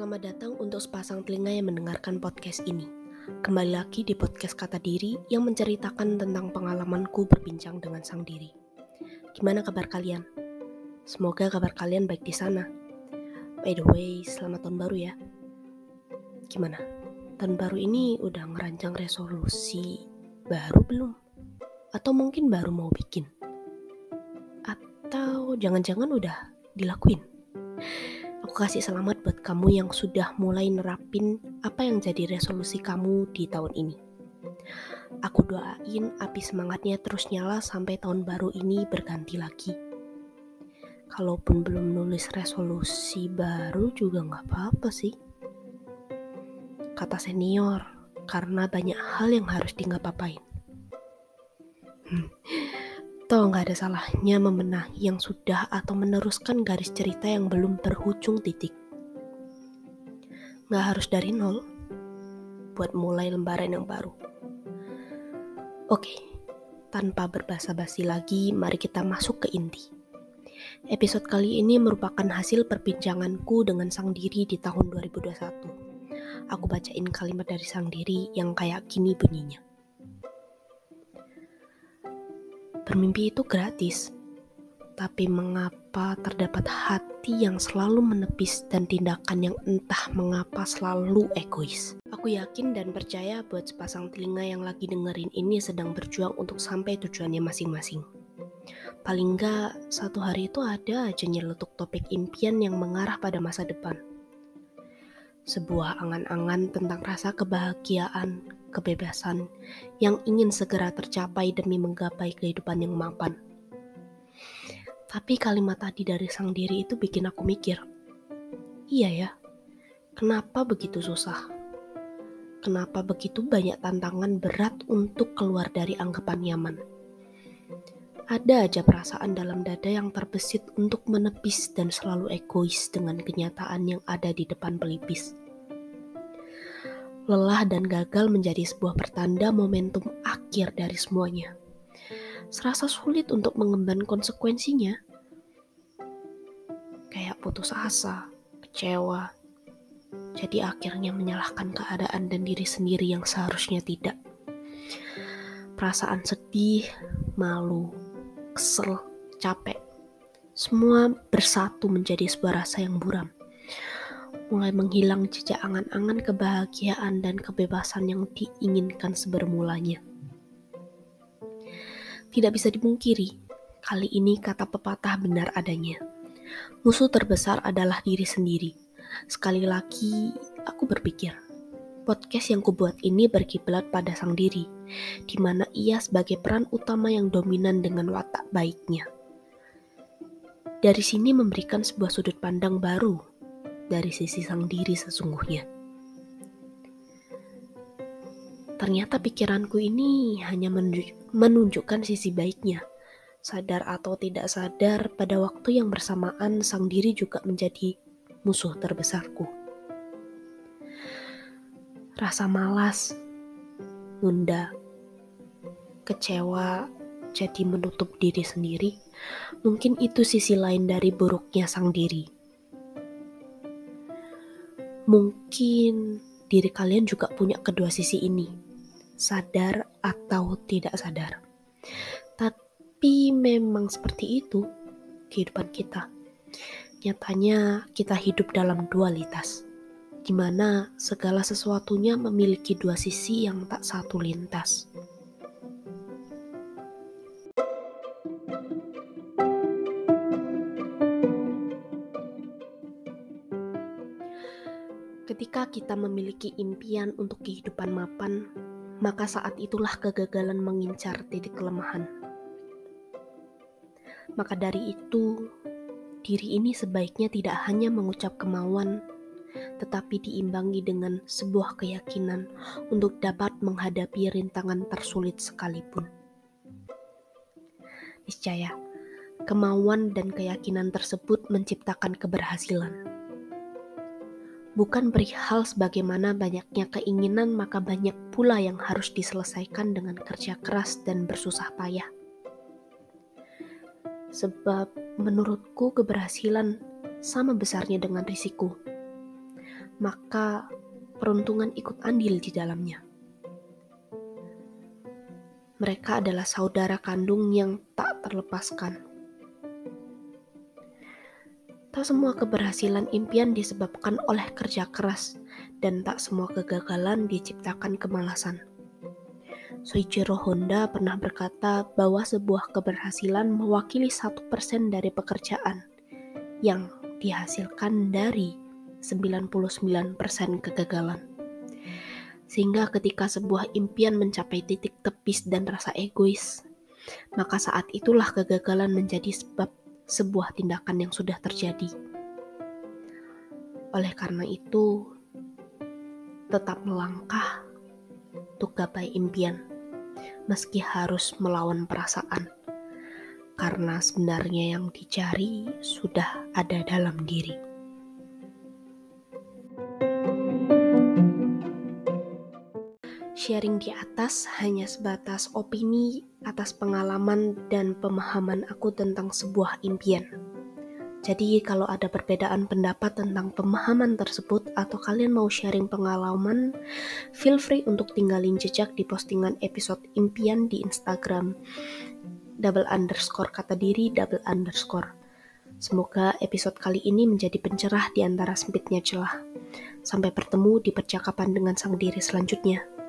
Selamat datang untuk sepasang telinga yang mendengarkan podcast ini. Kembali lagi di podcast Kata Diri yang menceritakan tentang pengalamanku berbincang dengan sang diri. Gimana kabar kalian? Semoga kabar kalian baik di sana. By the way, selamat tahun baru ya. Gimana? Tahun baru ini udah ngerancang resolusi baru belum? Atau mungkin baru mau bikin? Atau jangan-jangan udah dilakuin? Aku kasih selamat buat kamu yang sudah mulai nerapin apa yang jadi resolusi kamu di tahun ini. Aku doain api semangatnya terus nyala sampai tahun baru ini berganti lagi. Kalaupun belum nulis resolusi baru juga nggak apa-apa sih. Kata senior, karena banyak hal yang harus di nggak papain. Hmm. Toh nggak ada salahnya membenahi yang sudah atau meneruskan garis cerita yang belum berujung titik. Nggak harus dari nol buat mulai lembaran yang baru. Oke, tanpa berbasa-basi lagi, mari kita masuk ke inti. Episode kali ini merupakan hasil perbincanganku dengan sang diri di tahun 2021. Aku bacain kalimat dari sang diri yang kayak gini bunyinya. Bermimpi itu gratis, tapi mengapa terdapat hati yang selalu menepis dan tindakan yang entah mengapa selalu egois? Aku yakin dan percaya buat sepasang telinga yang lagi dengerin ini sedang berjuang untuk sampai tujuannya masing-masing. Paling enggak, satu hari itu ada aja nyeletuk topik impian yang mengarah pada masa depan. Sebuah angan-angan tentang rasa kebahagiaan, kebebasan yang ingin segera tercapai demi menggapai kehidupan yang mapan. Tapi kalimat tadi dari sang diri itu bikin aku mikir, iya ya, kenapa begitu susah? Kenapa begitu banyak tantangan berat untuk keluar dari anggapan nyaman? Ada aja perasaan dalam dada yang terbesit untuk menepis dan selalu egois dengan kenyataan yang ada di depan pelipis lelah dan gagal menjadi sebuah pertanda momentum akhir dari semuanya. Serasa sulit untuk mengemban konsekuensinya. Kayak putus asa, kecewa. Jadi akhirnya menyalahkan keadaan dan diri sendiri yang seharusnya tidak. Perasaan sedih, malu, kesel, capek. Semua bersatu menjadi sebuah rasa yang buram mulai menghilang jejak angan-angan kebahagiaan dan kebebasan yang diinginkan sebermulanya. Tidak bisa dipungkiri, kali ini kata pepatah benar adanya. Musuh terbesar adalah diri sendiri. Sekali lagi, aku berpikir, podcast yang kubuat ini berkiblat pada sang diri, di mana ia sebagai peran utama yang dominan dengan watak baiknya. Dari sini memberikan sebuah sudut pandang baru dari sisi sang diri sesungguhnya. Ternyata pikiranku ini hanya menunjukkan sisi baiknya. Sadar atau tidak sadar, pada waktu yang bersamaan sang diri juga menjadi musuh terbesarku. Rasa malas, nunda, kecewa, jadi menutup diri sendiri. Mungkin itu sisi lain dari buruknya sang diri Mungkin diri kalian juga punya kedua sisi ini, sadar atau tidak sadar. Tapi memang seperti itu kehidupan kita. Nyatanya kita hidup dalam dualitas, di mana segala sesuatunya memiliki dua sisi yang tak satu lintas. Ketika kita memiliki impian untuk kehidupan mapan, maka saat itulah kegagalan mengincar titik kelemahan. Maka dari itu, diri ini sebaiknya tidak hanya mengucap kemauan, tetapi diimbangi dengan sebuah keyakinan untuk dapat menghadapi rintangan tersulit sekalipun. Niscaya, kemauan dan keyakinan tersebut menciptakan keberhasilan bukan perihal sebagaimana banyaknya keinginan, maka banyak pula yang harus diselesaikan dengan kerja keras dan bersusah payah. Sebab menurutku keberhasilan sama besarnya dengan risiko. maka peruntungan ikut andil di dalamnya. Mereka adalah saudara kandung yang tak terlepaskan. Tak semua keberhasilan impian disebabkan oleh kerja keras, dan tak semua kegagalan diciptakan kemalasan. Soichiro Honda pernah berkata bahwa sebuah keberhasilan mewakili satu persen dari pekerjaan yang dihasilkan dari 99% kegagalan. Sehingga ketika sebuah impian mencapai titik tepis dan rasa egois, maka saat itulah kegagalan menjadi sebab sebuah tindakan yang sudah terjadi. Oleh karena itu, tetap melangkah untuk gapai impian, meski harus melawan perasaan, karena sebenarnya yang dicari sudah ada dalam diri. Sharing di atas hanya sebatas opini atas pengalaman dan pemahaman aku tentang sebuah impian. Jadi kalau ada perbedaan pendapat tentang pemahaman tersebut atau kalian mau sharing pengalaman, feel free untuk tinggalin jejak di postingan episode impian di Instagram double underscore kata diri double underscore. Semoga episode kali ini menjadi pencerah di antara sempitnya celah. Sampai bertemu di percakapan dengan sang diri selanjutnya.